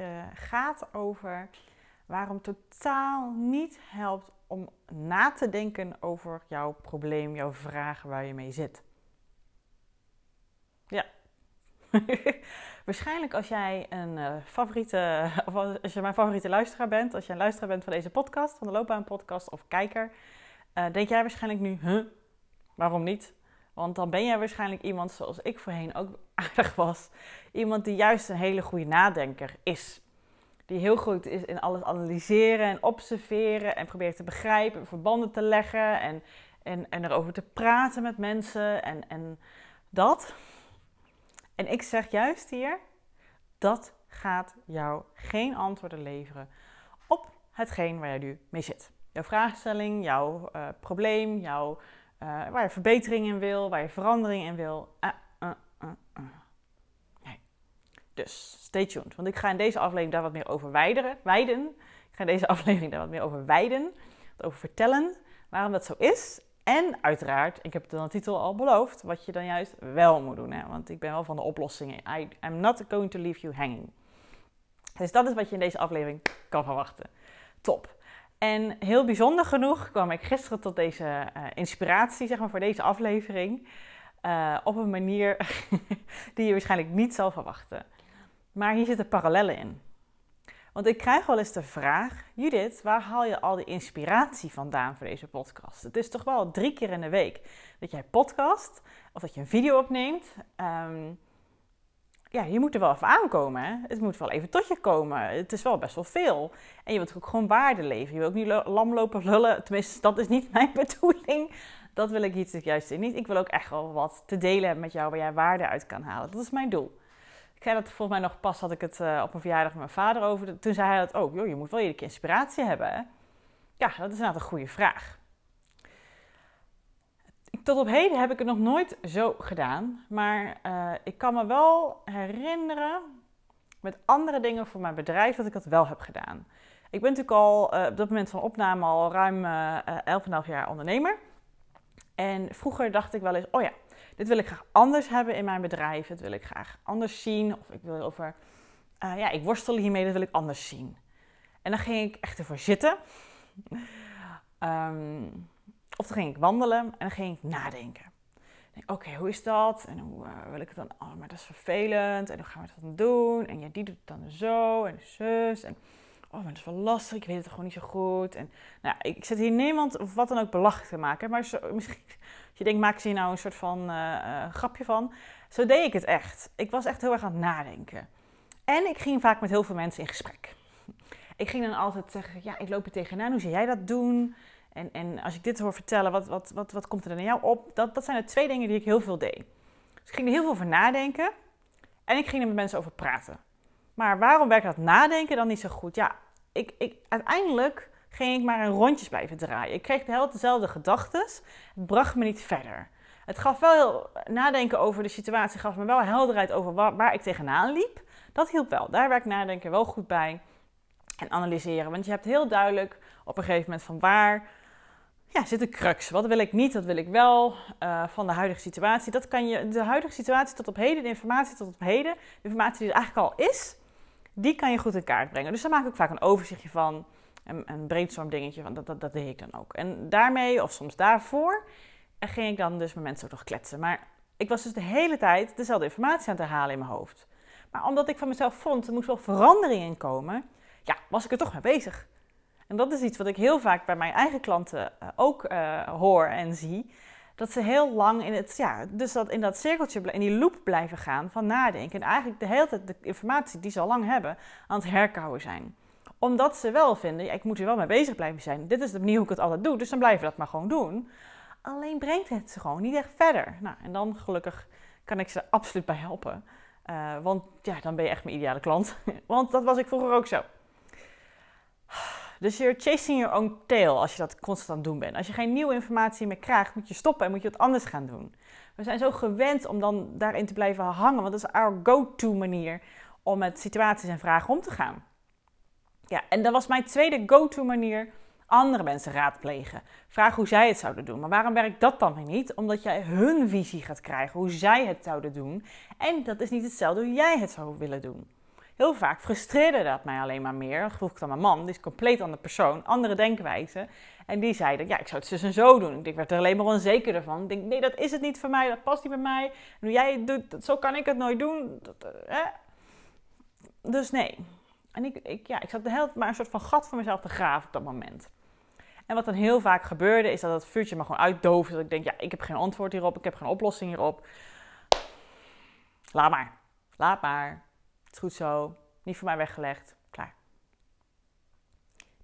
uh, gaat over waarom totaal niet helpt om na te denken over jouw probleem, jouw vraag waar je mee zit. Ja. Waarschijnlijk als jij een uh, favoriete, of als je mijn favoriete luisteraar bent, als je een luisteraar bent van deze podcast, van de Loopbaan Podcast of kijker, uh, denk jij waarschijnlijk nu, huh, waarom niet? Want dan ben jij waarschijnlijk iemand zoals ik voorheen ook aardig was. Iemand die juist een hele goede nadenker is. Die heel goed is in alles analyseren en observeren en probeert te begrijpen, verbanden te leggen en, en, en erover te praten met mensen en, en dat. En ik zeg juist hier, dat gaat jou geen antwoorden leveren op hetgeen waar jij nu mee zit. Jouw vraagstelling, jouw uh, probleem, jouw uh, waar je verbetering in wil, waar je verandering in wil. Uh, nee. Dus stay tuned, want ik ga in deze aflevering daar wat meer over wijden. Ik ga in deze aflevering daar wat meer over wijden, over vertellen waarom dat zo is. En uiteraard, ik heb het in de titel al beloofd, wat je dan juist wel moet doen. Hè? Want ik ben wel van de oplossingen. I, I'm not going to leave you hanging. Dus dat is wat je in deze aflevering kan verwachten. Top. En heel bijzonder genoeg kwam ik gisteren tot deze uh, inspiratie, zeg maar, voor deze aflevering. Uh, op een manier die je waarschijnlijk niet zal verwachten. Maar hier zitten parallellen in. Want ik krijg wel eens de vraag: Judith, waar haal je al die inspiratie vandaan voor deze podcast? Het is toch wel drie keer in de week dat jij podcast of dat je een video opneemt. Um, ja, je moet er wel even aankomen. Hè? Het moet wel even tot je komen. Het is wel best wel veel. En je wilt ook gewoon waarde leveren. Je wilt ook niet lam lopen lullen. Tenminste, dat is niet mijn bedoeling. Dat wil ik iets juist niet. Ik wil ook echt wel wat te delen hebben met jou waar jij waarde uit kan halen. Dat is mijn doel. Ik zei dat volgens mij nog pas had ik het uh, op een verjaardag met mijn vader over. Toen zei hij dat ook. Joh, je moet wel iedere keer inspiratie hebben. Ja, dat is inderdaad een goede vraag tot op heden heb ik het nog nooit zo gedaan. Maar uh, ik kan me wel herinneren met andere dingen voor mijn bedrijf dat ik dat wel heb gedaan. Ik ben natuurlijk al uh, op dat moment van opname al ruim uh, 11,5 jaar ondernemer. En vroeger dacht ik wel eens, oh ja, dit wil ik graag anders hebben in mijn bedrijf. Dit wil ik graag anders zien. Of ik wil over, ja, ik worstel hiermee, dat wil ik anders zien. En dan ging ik echt ervoor zitten. Um, of dan ging ik wandelen en dan ging ik nadenken. Oké, hoe is dat? En hoe uh, wil ik het dan? Oh, maar dat is vervelend. En hoe gaan we dat dan doen? En ja, die doet het dan zo en zus. En oh, maar dat is wel lastig. Ik weet het gewoon niet zo goed. En nou, ik zet hier niemand of wat dan ook belachelijk te maken. Maar misschien, als je denkt, maak ze hier nou een soort van uh, uh, grapje van. Zo deed ik het echt. Ik was echt heel erg aan het nadenken. En ik ging vaak met heel veel mensen in gesprek. Ik ging dan altijd zeggen, ja, ik loop er tegenaan. Hoe zou jij dat doen? En, en als ik dit hoor vertellen, wat, wat, wat, wat komt er dan in jou op? Dat, dat zijn de twee dingen die ik heel veel deed. Dus ik ging er heel veel over nadenken en ik ging er met mensen over praten. Maar waarom werkt dat nadenken dan niet zo goed? Ja, ik, ik, uiteindelijk ging ik maar een rondjes blijven draaien. Ik kreeg de hele dezelfde gedachten. Het bracht me niet verder. Het gaf wel nadenken over de situatie, gaf me wel helderheid over waar, waar ik tegenaan liep. Dat hielp wel. Daar werkt nadenken wel goed bij. En analyseren. Want je hebt heel duidelijk op een gegeven moment van waar ja, zit een crux. Wat wil ik niet, wat wil ik wel uh, van de huidige situatie. Dat kan je, de huidige situatie tot op heden, de informatie tot op heden, de informatie die er eigenlijk al is, die kan je goed in kaart brengen. Dus daar maak ik vaak een overzichtje van, een, een brainstorm dingetje van, dat, dat, dat deed ik dan ook. En daarmee, of soms daarvoor, ging ik dan dus met mensen ook nog kletsen. Maar ik was dus de hele tijd dezelfde informatie aan het halen in mijn hoofd. Maar omdat ik van mezelf vond, er moest wel verandering in komen, ja, was ik er toch mee bezig. En dat is iets wat ik heel vaak bij mijn eigen klanten uh, ook uh, hoor en zie. dat ze heel lang in het, ja, dus dat in dat cirkeltje, in die loop blijven gaan van nadenken. En eigenlijk de hele tijd de informatie die ze al lang hebben aan het herkauwen zijn. Omdat ze wel vinden, ik moet er wel mee bezig blijven zijn. Dit is de manier hoe ik het altijd doe, dus dan blijven we dat maar gewoon doen. Alleen brengt het ze gewoon niet echt verder. Nou, en dan gelukkig kan ik ze absoluut bij helpen. Uh, want ja, dan ben je echt mijn ideale klant. want dat was ik vroeger ook zo. Dus you're chasing your own tail als je dat constant aan het doen bent. Als je geen nieuwe informatie meer krijgt, moet je stoppen en moet je wat anders gaan doen. We zijn zo gewend om dan daarin te blijven hangen, want dat is our go-to manier om met situaties en vragen om te gaan. Ja, en dat was mijn tweede go-to manier andere mensen raadplegen. Vraag hoe zij het zouden doen. Maar waarom werkt dat dan weer niet? Omdat jij hun visie gaat krijgen, hoe zij het zouden doen. En dat is niet hetzelfde hoe jij het zou willen doen. Heel vaak frustreerde dat mij alleen maar meer. Dan vroeg ik aan mijn man, die is een compleet andere persoon, andere denkwijze. En die zei dat, ja, ik zou het zus en zo doen. Ik werd er alleen maar onzeker van. Ik denk, nee, dat is het niet voor mij, dat past niet bij mij. Nu jij het doet, zo kan ik het nooit doen. Dat, eh, dus nee. En ik, ik, ja, ik zat de hele maar een soort van gat voor mezelf te graven op dat moment. En wat dan heel vaak gebeurde, is dat het vuurtje me gewoon uitdoofde. Dat ik denk, ja, ik heb geen antwoord hierop, ik heb geen oplossing hierop. Laat maar. Laat maar. Het is goed zo. Niet voor mij weggelegd. Klaar.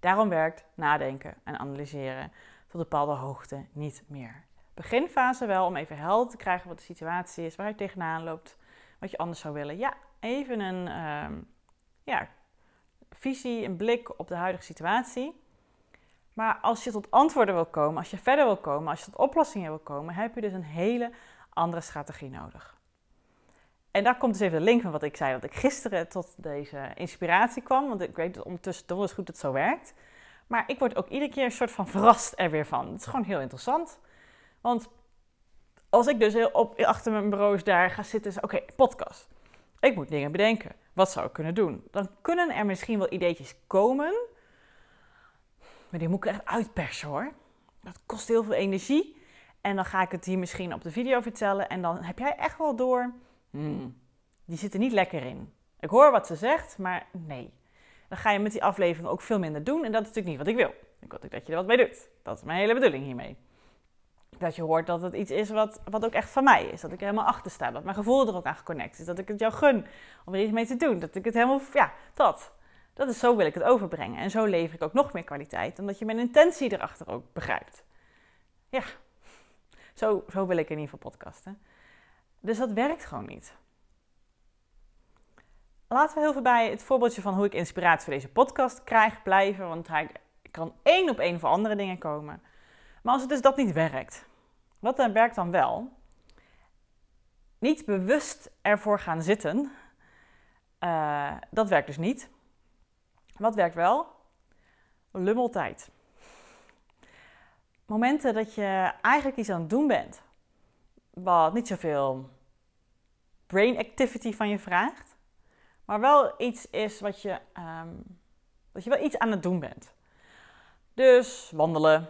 Daarom werkt nadenken en analyseren tot een bepaalde hoogte niet meer. Beginfase wel om even helder te krijgen wat de situatie is, waar je tegenaan loopt, wat je anders zou willen. Ja, even een ehm, ja, visie, een blik op de huidige situatie. Maar als je tot antwoorden wil komen, als je verder wil komen, als je tot oplossingen wil komen, heb je dus een hele andere strategie nodig. En daar komt dus even de link van wat ik zei, dat ik gisteren tot deze inspiratie kwam. Want ik weet dat ondertussen eens goed dat het zo werkt. Maar ik word ook iedere keer een soort van verrast er weer van. Het is gewoon heel interessant. Want als ik dus heel op, achter mijn bureau daar ga zitten en oké, podcast. Ik moet dingen bedenken. Wat zou ik kunnen doen? Dan kunnen er misschien wel ideetjes komen maar die moet ik echt uitpersen hoor. Dat kost heel veel energie. En dan ga ik het hier misschien op de video vertellen. En dan heb jij echt wel door. Hmm, die zit er niet lekker in. Ik hoor wat ze zegt, maar nee. Dan ga je met die aflevering ook veel minder doen. En dat is natuurlijk niet wat ik wil. Ik wil dat je er wat mee doet. Dat is mijn hele bedoeling hiermee. Dat je hoort dat het iets is wat, wat ook echt van mij is. Dat ik er helemaal achter sta. Dat mijn gevoel er ook aan geconnect is. Dat ik het jou gun om er iets mee te doen. Dat ik het helemaal, ja, dat. Dat is zo wil ik het overbrengen. En zo lever ik ook nog meer kwaliteit, omdat je mijn intentie erachter ook begrijpt. Ja, zo, zo wil ik in ieder geval podcasten. Dus dat werkt gewoon niet. Laten we heel veel bij het voorbeeldje van hoe ik inspiratie voor deze podcast krijg blijven. Want hij kan één op één voor andere dingen komen. Maar als het dus dat niet werkt, wat dan werkt dan wel? Niet bewust ervoor gaan zitten, uh, dat werkt dus niet. Wat werkt wel? Lummeltijd. Momenten dat je eigenlijk iets aan het doen bent, wat niet zoveel brain activity van je vraagt, maar wel iets is wat je, um, dat je wel iets aan het doen bent. Dus wandelen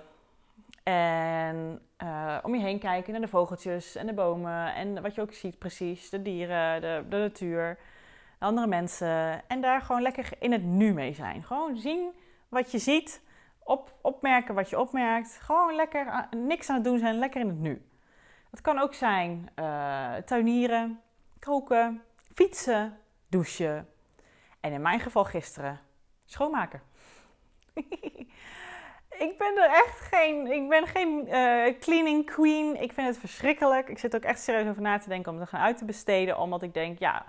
en uh, om je heen kijken naar de vogeltjes en de bomen en wat je ook ziet precies, de dieren, de, de natuur andere mensen. En daar gewoon lekker in het nu mee zijn. Gewoon zien wat je ziet, op, opmerken wat je opmerkt. Gewoon lekker niks aan het doen zijn, lekker in het nu. Dat kan ook zijn uh, tuinieren, koken, fietsen, douchen. En in mijn geval gisteren schoonmaken. ik ben er echt geen, ik ben geen uh, cleaning queen. Ik vind het verschrikkelijk. Ik zit ook echt serieus over na te denken om het gaan uit te besteden. Omdat ik denk, ja,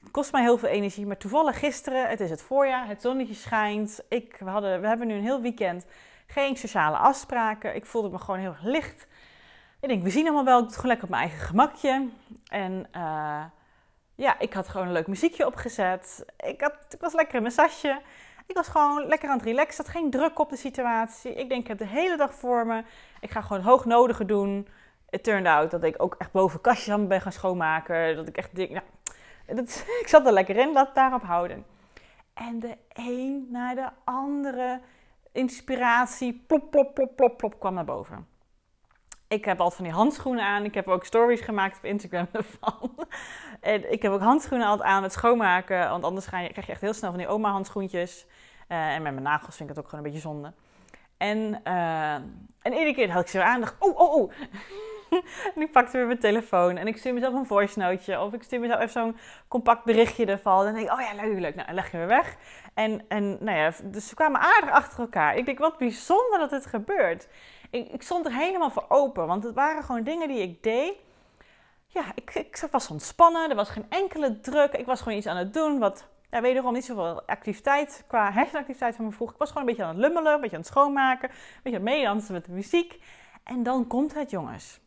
het kost mij heel veel energie, maar toevallig gisteren, het is het voorjaar, het zonnetje schijnt. Ik, we, hadden, we hebben nu een heel weekend geen sociale afspraken. Ik voelde me gewoon heel licht. Ik denk, we zien allemaal wel, ik doe het gewoon lekker op mijn eigen gemakje. En uh, ja, ik had gewoon een leuk muziekje opgezet. Ik, had, ik was lekker in mijn sasje. Ik was gewoon lekker aan het relaxen. had geen druk op de situatie. Ik denk, ik heb de hele dag voor me. Ik ga gewoon hoognodige doen. Het turned out dat ik ook echt boven kastjes aan ben gaan schoonmaken. Dat ik echt denk, nou, dat, ik zat er lekker in, laat daarop houden. En de een naar de andere inspiratie, plop, plop, plop, plop, plop, kwam naar boven. Ik heb altijd van die handschoenen aan. Ik heb ook stories gemaakt op Instagram ervan. En ik heb ook handschoenen altijd aan met schoonmaken. Want anders ga je, krijg je echt heel snel van die oma handschoentjes. Uh, en met mijn nagels vind ik het ook gewoon een beetje zonde. En, uh, en iedere keer had ik ze weer aan oh, oh, oh. en ik pakte weer mijn telefoon en ik stuur mezelf een voice noteje. Of ik stuur mezelf even zo'n compact berichtje ervan. En denk ik, oh ja, leuk, leuk. Nou, leg je weer weg. En, en nou ja, dus ze kwamen aardig achter elkaar. Ik denk, wat bijzonder dat het gebeurt. Ik, stond er helemaal voor open, want het waren gewoon dingen die ik deed. Ja, ik, ik was ontspannen, er was geen enkele druk. Ik was gewoon iets aan het doen wat ja, wederom niet zoveel activiteit qua hersenactiviteit van me vroeg. Ik was gewoon een beetje aan het lummelen, een beetje aan het schoonmaken, een beetje aan het meedansen met de muziek. En dan komt het, jongens.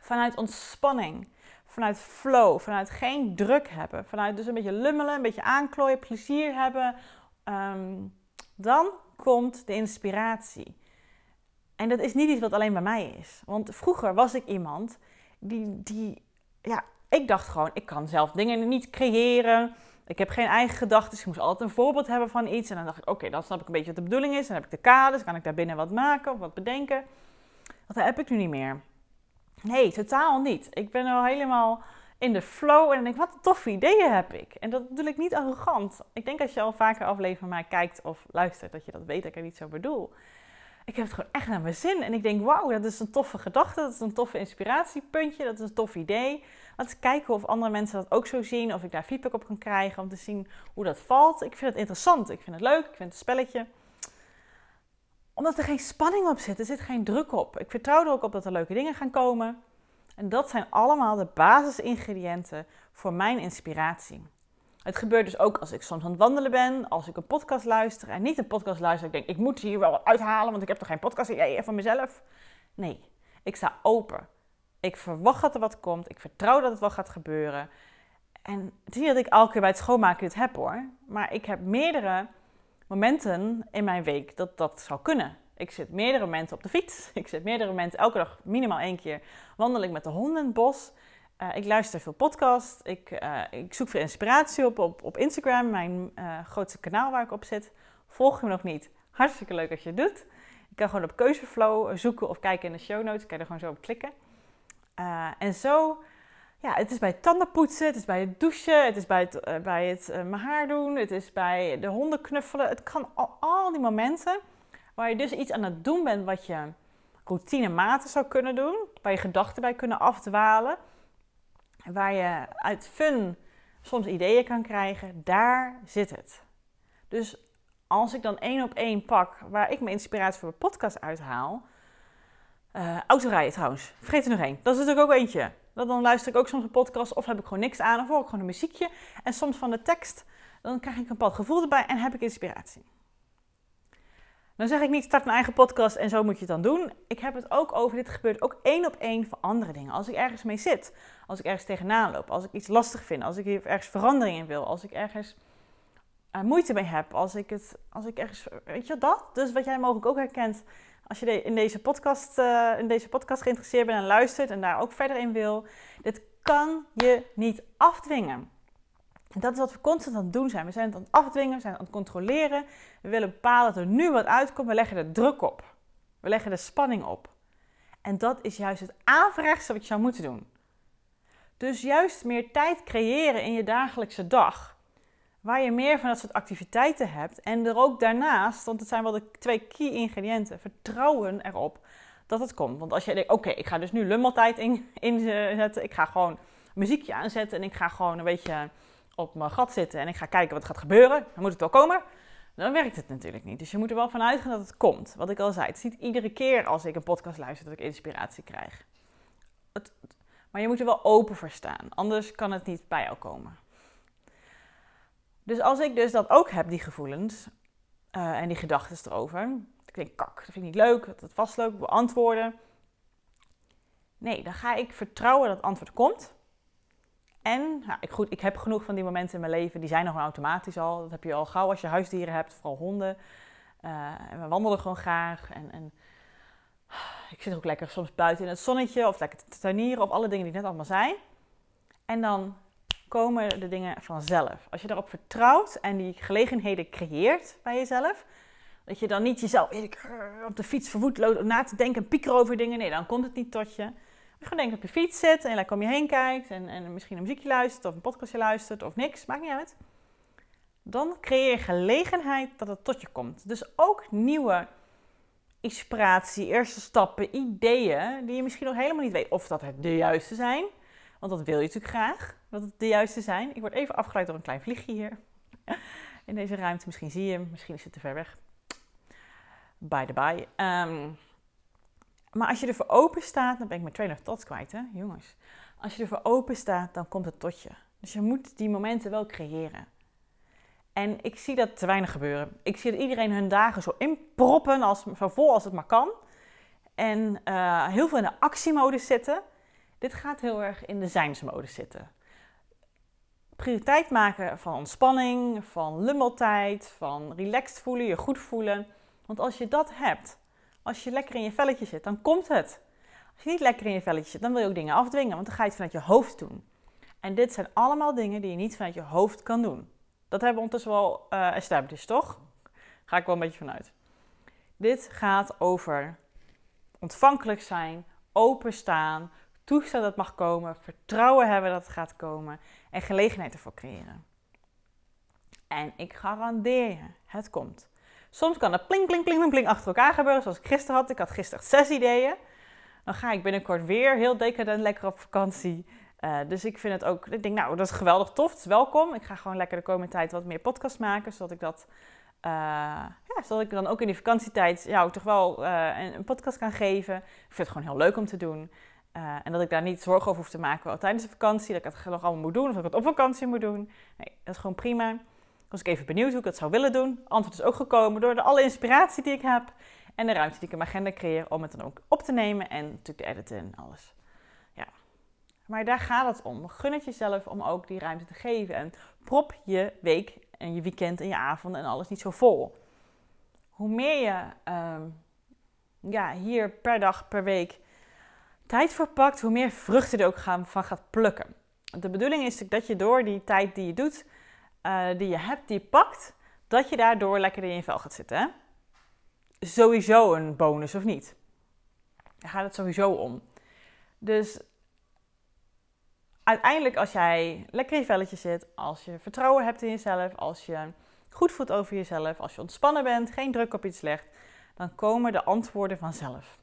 Vanuit ontspanning, vanuit flow, vanuit geen druk hebben, vanuit dus een beetje lummelen, een beetje aanklooien, plezier hebben. Ehm, dan komt de inspiratie. En dat is niet iets wat alleen bij mij is. Want vroeger was ik iemand die, die ja, ik dacht gewoon, ik kan zelf dingen niet creëren. Ik heb geen eigen gedachten. Dus ik moest altijd een voorbeeld hebben van iets. En dan dacht ik, oké, dan snap ik een beetje wat de bedoeling is. Dan heb ik de kaders, kan ik daar binnen wat maken of wat bedenken. Dat heb ik nu niet meer. Nee, totaal niet. Ik ben al helemaal in de flow en dan denk ik, wat toffe ideeën heb ik. En dat bedoel ik niet arrogant. Ik denk als je al vaker afleveringen van mij kijkt of luistert, dat je dat weet dat ik er niet zo bedoel. Ik heb het gewoon echt naar mijn zin. En ik denk, wauw, dat is een toffe gedachte. Dat is een toffe inspiratiepuntje. Dat is een tof idee. Laten we kijken of andere mensen dat ook zo zien. Of ik daar feedback op kan krijgen om te zien hoe dat valt. Ik vind het interessant. Ik vind het leuk. Ik vind het spelletje. Omdat er geen spanning op zit. Er zit geen druk op. Ik vertrouw er ook op dat er leuke dingen gaan komen. En dat zijn allemaal de basisingrediënten voor mijn inspiratie. Het gebeurt dus ook als ik soms aan het wandelen ben, als ik een podcast luister en niet een podcast luister. Ik denk, ik moet hier wel wat uithalen, want ik heb toch geen podcast van mezelf. Nee, ik sta open. Ik verwacht dat er wat komt. Ik vertrouw dat het wel gaat gebeuren. En het is niet dat ik elke keer bij het schoonmaken dit heb hoor. Maar ik heb meerdere momenten in mijn week dat dat zou kunnen. Ik zit meerdere momenten op de fiets. Ik zit meerdere momenten, elke dag minimaal één keer wandel ik met de honden in het bos. Uh, ik luister veel podcast. Ik, uh, ik zoek veel inspiratie op, op, Instagram, mijn uh, grootste kanaal waar ik op zit. Volg je me nog niet? Hartstikke leuk als je het doet. Je kan gewoon op keuzeflow zoeken of kijken in de show notes. Ik kan er gewoon zo op klikken. en zo, ja, het is bij tandenpoetsen, het is bij het douchen, het is bij het, bij het mijn haar doen, het is bij de honden knuffelen. Het kan al, al die momenten waar je dus iets aan het doen bent wat je routinematig zou kunnen doen, waar je gedachten bij kunnen afdwalen waar je uit fun soms ideeën kan krijgen, daar zit het. Dus als ik dan één op één pak waar ik mijn inspiratie voor mijn podcast uithaal. Uh, autorijden trouwens, vergeet er nog één. Dat is natuurlijk ook eentje. Dan luister ik ook soms een podcast of heb ik gewoon niks aan of hoor ik gewoon een muziekje. En soms van de tekst, dan krijg ik een bepaald gevoel erbij en heb ik inspiratie. Dan zeg ik niet start een eigen podcast en zo moet je het dan doen. Ik heb het ook over, dit gebeurt ook één op één voor andere dingen. Als ik ergens mee zit, als ik ergens tegenaan loop, als ik iets lastig vind, als ik ergens verandering in wil, als ik ergens uh, moeite mee heb, als ik, het, als ik ergens, weet je dat? Dus wat jij mogelijk ook herkent als je in deze podcast, uh, in deze podcast geïnteresseerd bent en luistert en daar ook verder in wil. Dit kan je niet afdwingen. En dat is wat we constant aan het doen zijn. We zijn het aan het afdwingen, we zijn aan het controleren. We willen bepalen dat er nu wat uitkomt. We leggen er druk op. We leggen er spanning op. En dat is juist het averechtste wat je zou moeten doen. Dus juist meer tijd creëren in je dagelijkse dag. Waar je meer van dat soort activiteiten hebt. En er ook daarnaast, want het zijn wel de twee key ingrediënten, vertrouwen erop dat het komt. Want als je denkt, oké, ik ga dus nu lummeltijd inzetten. ik ga gewoon muziekje aanzetten en ik ga gewoon een beetje op mijn gat zitten en ik ga kijken wat gaat gebeuren, dan moet het wel komen. Dan werkt het natuurlijk niet. Dus je moet er wel van uitgaan dat het komt. Wat ik al zei, het is niet iedere keer als ik een podcast luister dat ik inspiratie krijg. Maar je moet er wel open voor staan, anders kan het niet bij jou komen. Dus als ik dus dat ook heb, die gevoelens uh, en die gedachten erover. Ik denk, kak, dat vind ik niet leuk, dat het vastloopt, beantwoorden. Nee, dan ga ik vertrouwen dat het antwoord komt. En nou, ik, goed, ik heb genoeg van die momenten in mijn leven, die zijn nog automatisch al. Dat heb je al gauw als je huisdieren hebt, vooral honden. Uh, en we wandelen gewoon graag. En, en ik zit ook lekker soms buiten in het zonnetje of lekker te tuinieren of alle dingen die ik net allemaal zei. En dan komen de dingen vanzelf. Als je daarop vertrouwt en die gelegenheden creëert bij jezelf, dat je dan niet jezelf op de fiets verwoed na te denken en piekeren over dingen. Nee, dan komt het niet tot je gewoon denk op je fiets zit en lekker om je heen kijkt en, en misschien een muziekje luistert of een podcastje luistert of niks, maakt niet uit. Dan creëer je gelegenheid dat het tot je komt. Dus ook nieuwe inspiratie, eerste stappen, ideeën die je misschien nog helemaal niet weet of dat het de juiste zijn. Want dat wil je natuurlijk graag, dat het de juiste zijn. Ik word even afgeleid door een klein vliegje hier in deze ruimte. Misschien zie je hem, misschien is het te ver weg. By the by. Ehm, maar als je ervoor open staat, dan ben ik mijn trainer thoughts kwijt, hè, jongens. Als je ervoor open staat, dan komt het tot je. Dus je moet die momenten wel creëren. En ik zie dat te weinig gebeuren. Ik zie dat iedereen hun dagen zo inproppen, als, zo vol als het maar kan. En uh, heel veel in de actiemodus zitten. Dit gaat heel erg in de zijnsmodus zitten. Prioriteit maken van ontspanning, van lummeltijd, van relaxed voelen, je goed voelen. Want als je dat hebt, als je lekker in je velletje zit, dan komt het. Als je niet lekker in je velletje zit, dan wil je ook dingen afdwingen, want dan ga je het vanuit je hoofd doen. En dit zijn allemaal dingen die je niet vanuit je hoofd kan doen. Dat hebben we ondertussen wel uh, established, toch? Ga ik wel een beetje vanuit. Dit gaat over ontvankelijk zijn, openstaan, toestaan dat het mag komen, vertrouwen hebben dat het gaat komen en gelegenheid ervoor creëren. En ik garandeer je, het komt. Soms kan het pling, pling, pling, pling, achter elkaar gebeuren, zoals ik gisteren had. Ik had gisteren zes ideeën. Dan ga ik binnenkort weer heel decadent lekker op vakantie. Uh, dus ik vind het ook, ik denk nou, dat is geweldig tof, het is welkom. Ik ga gewoon lekker de komende tijd wat meer podcasts maken, zodat ik dat, uh, ja, zodat ik dan ook in die vakantietijd jou toch wel een, een, podcast kan geven. Ik vind het gewoon heel leuk om te doen. en dat ik daar niet zorgen over hoef te maken tijdens de vakantie, dat ik het nog allemaal moet doen, of dat ik het op vakantie moet doen. Nee, dat is gewoon prima. Was ik even benieuwd hoe ik dat zou willen doen. Antwoord is ook gekomen door de alle inspiratie die ik heb en de ruimte die ik in mijn agenda creëer om het dan ook op te nemen en natuurlijk te editen en alles. Maar daar gaat het om. Gun het jezelf om ook die ruimte te geven. En prop je week en je weekend en je avond en alles niet zo vol. Hoe meer je ehm, ja, hier per dag, per week tijd voor pakt, hoe meer vruchten er ook gaan, van gaat plukken. De bedoeling is dat je door die tijd die je doet, uh, die je hebt, die je pakt, dat je daardoor lekker in je vel gaat zitten. Hè? Sowieso een bonus of niet? Daar gaat het sowieso om. Dus uiteindelijk als jij lekker in je velletje zit, als je vertrouwen hebt in jezelf, als je goed voelt over jezelf, als je ontspannen bent, geen druk op iets legt, dan komen de antwoorden vanzelf.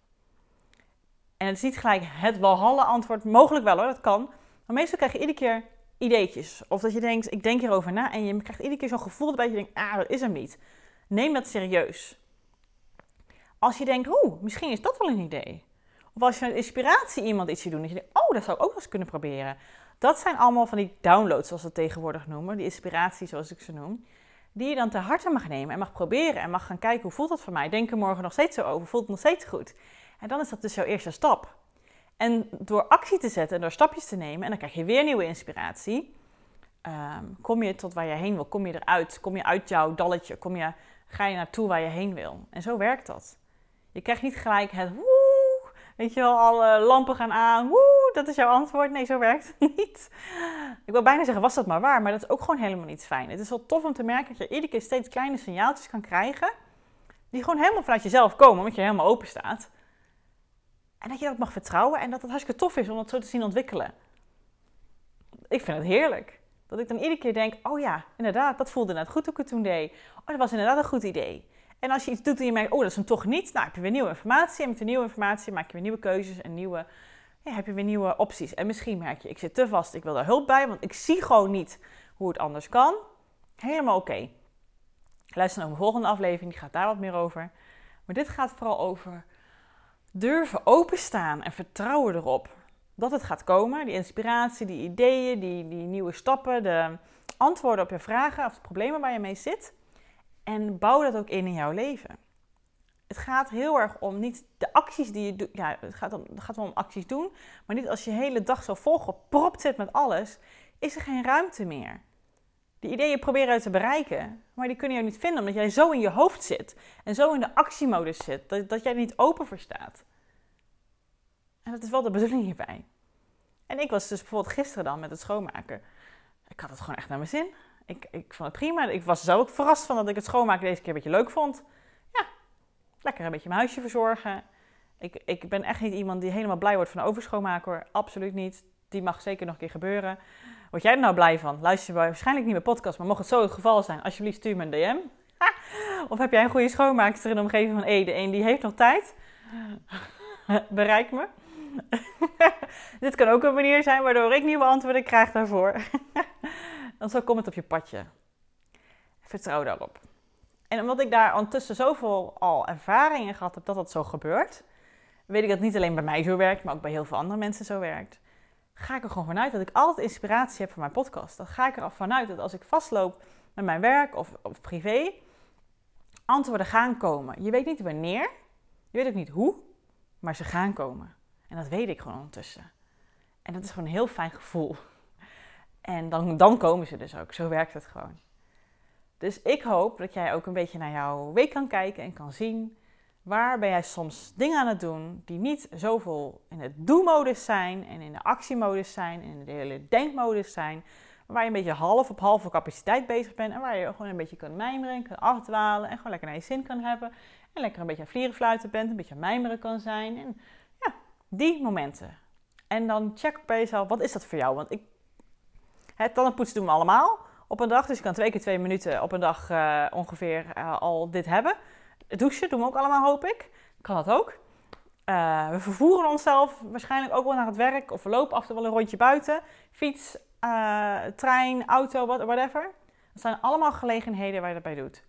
En het is niet gelijk het walhalle antwoord, mogelijk wel hoor, dat kan. Maar meestal krijg je iedere keer ideetjes. Of dat je denkt, ik denk hierover na en je krijgt iedere keer zo'n gevoel dat je denkt, ah, dat is hem niet. Neem dat serieus. Als je denkt, oeh, misschien is dat wel een idee. Of als je met inspiratie iemand iets ziet doen, dat je denkt, oh, dat zou ik ook eens kunnen proberen. Dat zijn allemaal van die downloads, zoals we het tegenwoordig noemen, die inspiratie, zoals ik ze noem. Die je dan te harte mag nemen en mag proberen en mag gaan kijken, hoe voelt dat voor mij? Denk er morgen nog steeds zo over, voelt het nog steeds goed? En dan is dat dus jouw eerste stap. En door actie te zetten en door stapjes te nemen, en dan krijg je weer nieuwe inspiratie. Ehm, kom je tot waar je heen wil, kom je eruit, kom je uit jouw dalletje, kom je, ga je naartoe waar je heen wil. En zo werkt dat. Je krijgt niet gelijk het Weet je wel, alle lampen gaan aan. Woe, dat is jouw antwoord. Nee, zo werkt het niet. Ik wil bijna zeggen, was dat maar waar. Maar dat is ook gewoon helemaal niet fijn. Het is wel tof om te merken dat je iedere keer steeds kleine signaaltjes kan krijgen. Die gewoon helemaal vanuit jezelf komen, omdat je helemaal open staat. En dat je dat mag vertrouwen en dat het hartstikke tof is om dat zo te zien ontwikkelen. Ik vind het heerlijk. Dat ik dan iedere keer denk, oh ja, inderdaad, dat voelde net goed hoe ik het toen deed. Oh, dat was inderdaad een goed idee. En als je iets doet en je merkt, oh, dat is hem toch niet, nou heb je weer nieuwe informatie. En met de nieuwe informatie maak je weer nieuwe keuzes en nieuwe, heb je weer nieuwe opties. En misschien merk je, ik zit te vast, ik wil daar hulp bij, want ik zie gewoon niet hoe het anders kan. Helemaal oké. Luister naar mijn volgende aflevering, die gaat daar wat meer over. Maar dit gaat vooral over durven openstaan en vertrouwen erop dat het gaat komen. Die inspiratie, die ideeën, die, die nieuwe stappen, de antwoorden op je vragen of de problemen waar je mee zit. En bouw dat ook in in jouw leven. Het gaat heel erg om niet de acties die je doet. Ja, het gaat, om, het gaat wel om acties doen. Maar niet als je hele dag zo volgepropt zit met alles, is er geen ruimte meer. Die ideeën proberen uit te bereiken, maar die kunnen je niet vinden omdat jij zo in je hoofd zit en zo in de actiemodus zit dat, dat jij er niet open voor staat. En dat is wel de bedoeling hierbij. En ik was dus bijvoorbeeld gisteren dan met het schoonmaken. Ik had het gewoon echt naar mijn zin ik, ik vond het prima. Ik was zo ook verrast van dat ik het schoonmaken deze keer een beetje leuk vond. Ja, lekker een beetje mijn huisje verzorgen. Ik, ik ben echt niet iemand die helemaal blij wordt van overschoonmaken hoor. Absoluut niet. Die mag zeker nog een keer gebeuren. Word jij er nou blij van? Luister je waarschijnlijk niet mijn podcast, maar mocht het zo het geval zijn, alsjeblieft stuur me een DM. of heb jij een goede schoonmaakster in de omgeving van Ede? En die heeft nog tijd? Bereik me. Dit kan ook een manier zijn waardoor ik nieuwe antwoorden krijg daarvoor. Dan zo komt het op je padje. Vertrouw daarop. En omdat ik daar ondertussen zoveel al ervaringen gehad heb dat dat zo gebeurt, weet ik dat het niet alleen bij mij zo werkt, maar ook bij heel veel andere mensen zo werkt. Ga ik er gewoon vanuit dat ik altijd inspiratie heb voor mijn podcast. Dan ga ik er vanuit dat als ik vastloop met mijn werk of, of privé, antwoorden gaan komen. Je weet niet wanneer, je weet ook niet hoe, maar ze gaan komen. En dat weet ik gewoon ondertussen. En dat is gewoon een heel fijn gevoel. En dan, dan komen ze dus ook. Zo werkt het gewoon. Dus ik hoop dat jij ook een beetje naar jouw week kan kijken en kan zien waar ben jij soms dingen aan het doen die niet zoveel in het do-modus zijn en in de actiemodus zijn en in de hele denkmodus zijn, waar je een beetje half op halve capaciteit bezig bent en waar je gewoon een beetje kan mijmeren, kan afdwalen en gewoon lekker naar je zin kan hebben en lekker een beetje aan vlieren fluiten bent, een beetje aan mijmeren kan zijn en ja, die momenten. En dan check bij jezelf, wat is dat voor jou? Want ik, het tandenpoetsen doen we allemaal op een dag. Dus je kan twee keer twee minuten op een dag uh, ongeveer uh, al dit hebben. Het douchen doen we ook allemaal, hoop ik. Kan dat ook. Uh, we vervoeren onszelf waarschijnlijk ook wel naar het werk. Of we lopen af en toe wel een rondje buiten. Fiets, trein, auto, whatever. Dat zijn allemaal gelegenheden waar je dat bij doet.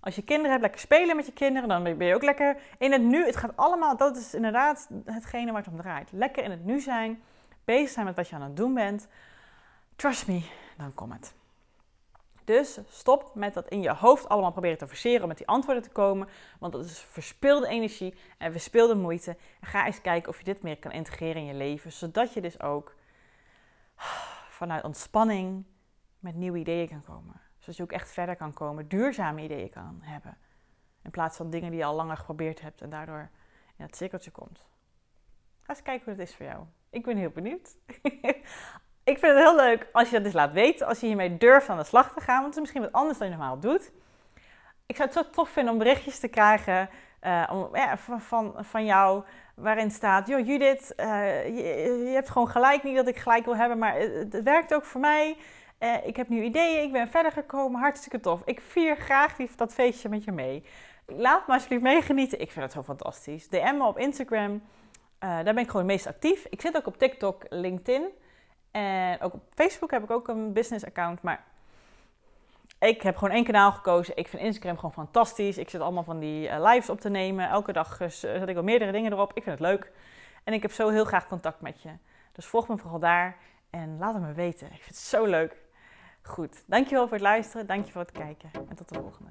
Als je kinderen hebt, lekker spelen met je kinderen. Dan ben je ook lekker in het nu. Het gaat allemaal, dat is inderdaad hetgene waar het om draait. Lekker in het nu zijn. Bezig zijn met wat je aan het doen bent. Trust me, dan komt het. Dus stop met dat in je hoofd allemaal proberen te forceren om met die antwoorden te komen. Want dat is verspilde energie en verspilde moeite. En ga eens kijken of je dit meer kan integreren in je leven. Zodat je dus ook vanuit ontspanning met nieuwe ideeën kan komen. Zodat je ook echt verder kan komen, duurzame ideeën kan hebben. In plaats van dingen die je al langer geprobeerd hebt en daardoor in het cirkeltje komt. Ga eens kijken hoe het is voor jou. Ik ben heel benieuwd. ik vind het heel leuk als je dat eens laat weten. Als je hiermee durft aan de slag te gaan. Want het is misschien wat anders dan je normaal doet. Ik zou het zo tof vinden om berichtjes te krijgen uh, om, ja, van, van, van jou. Waarin staat, joh Judith, uh, je, hebt gewoon gelijk. Niet dat ik gelijk wil hebben, maar het, het werkt ook voor mij. Ik heb nieuwe ideeën, ik ben verder gekomen. Hartstikke tof. Ik vier graag die, dat feestje met je mee. Laat me alsjeblieft meegenieten. Ik vind het zo fantastisch. DM me op Instagram. daar ben ik gewoon het meest actief. Ik zit ook op TikTok, LinkedIn. En ook op Facebook heb ik ook een business account. Maar ik heb gewoon één kanaal gekozen. Ik vind Instagram gewoon fantastisch. Ik zit allemaal van die uh, lives op te nemen. Elke dag uh, zet ik wel meerdere dingen erop. Ik vind het leuk. En ik heb zo heel graag contact met je. Dus volg me vooral daar. En laat het me weten. Ik vind het zo leuk. Goed. Dankjewel voor het luisteren. Dankjewel voor het kijken. En tot de volgende.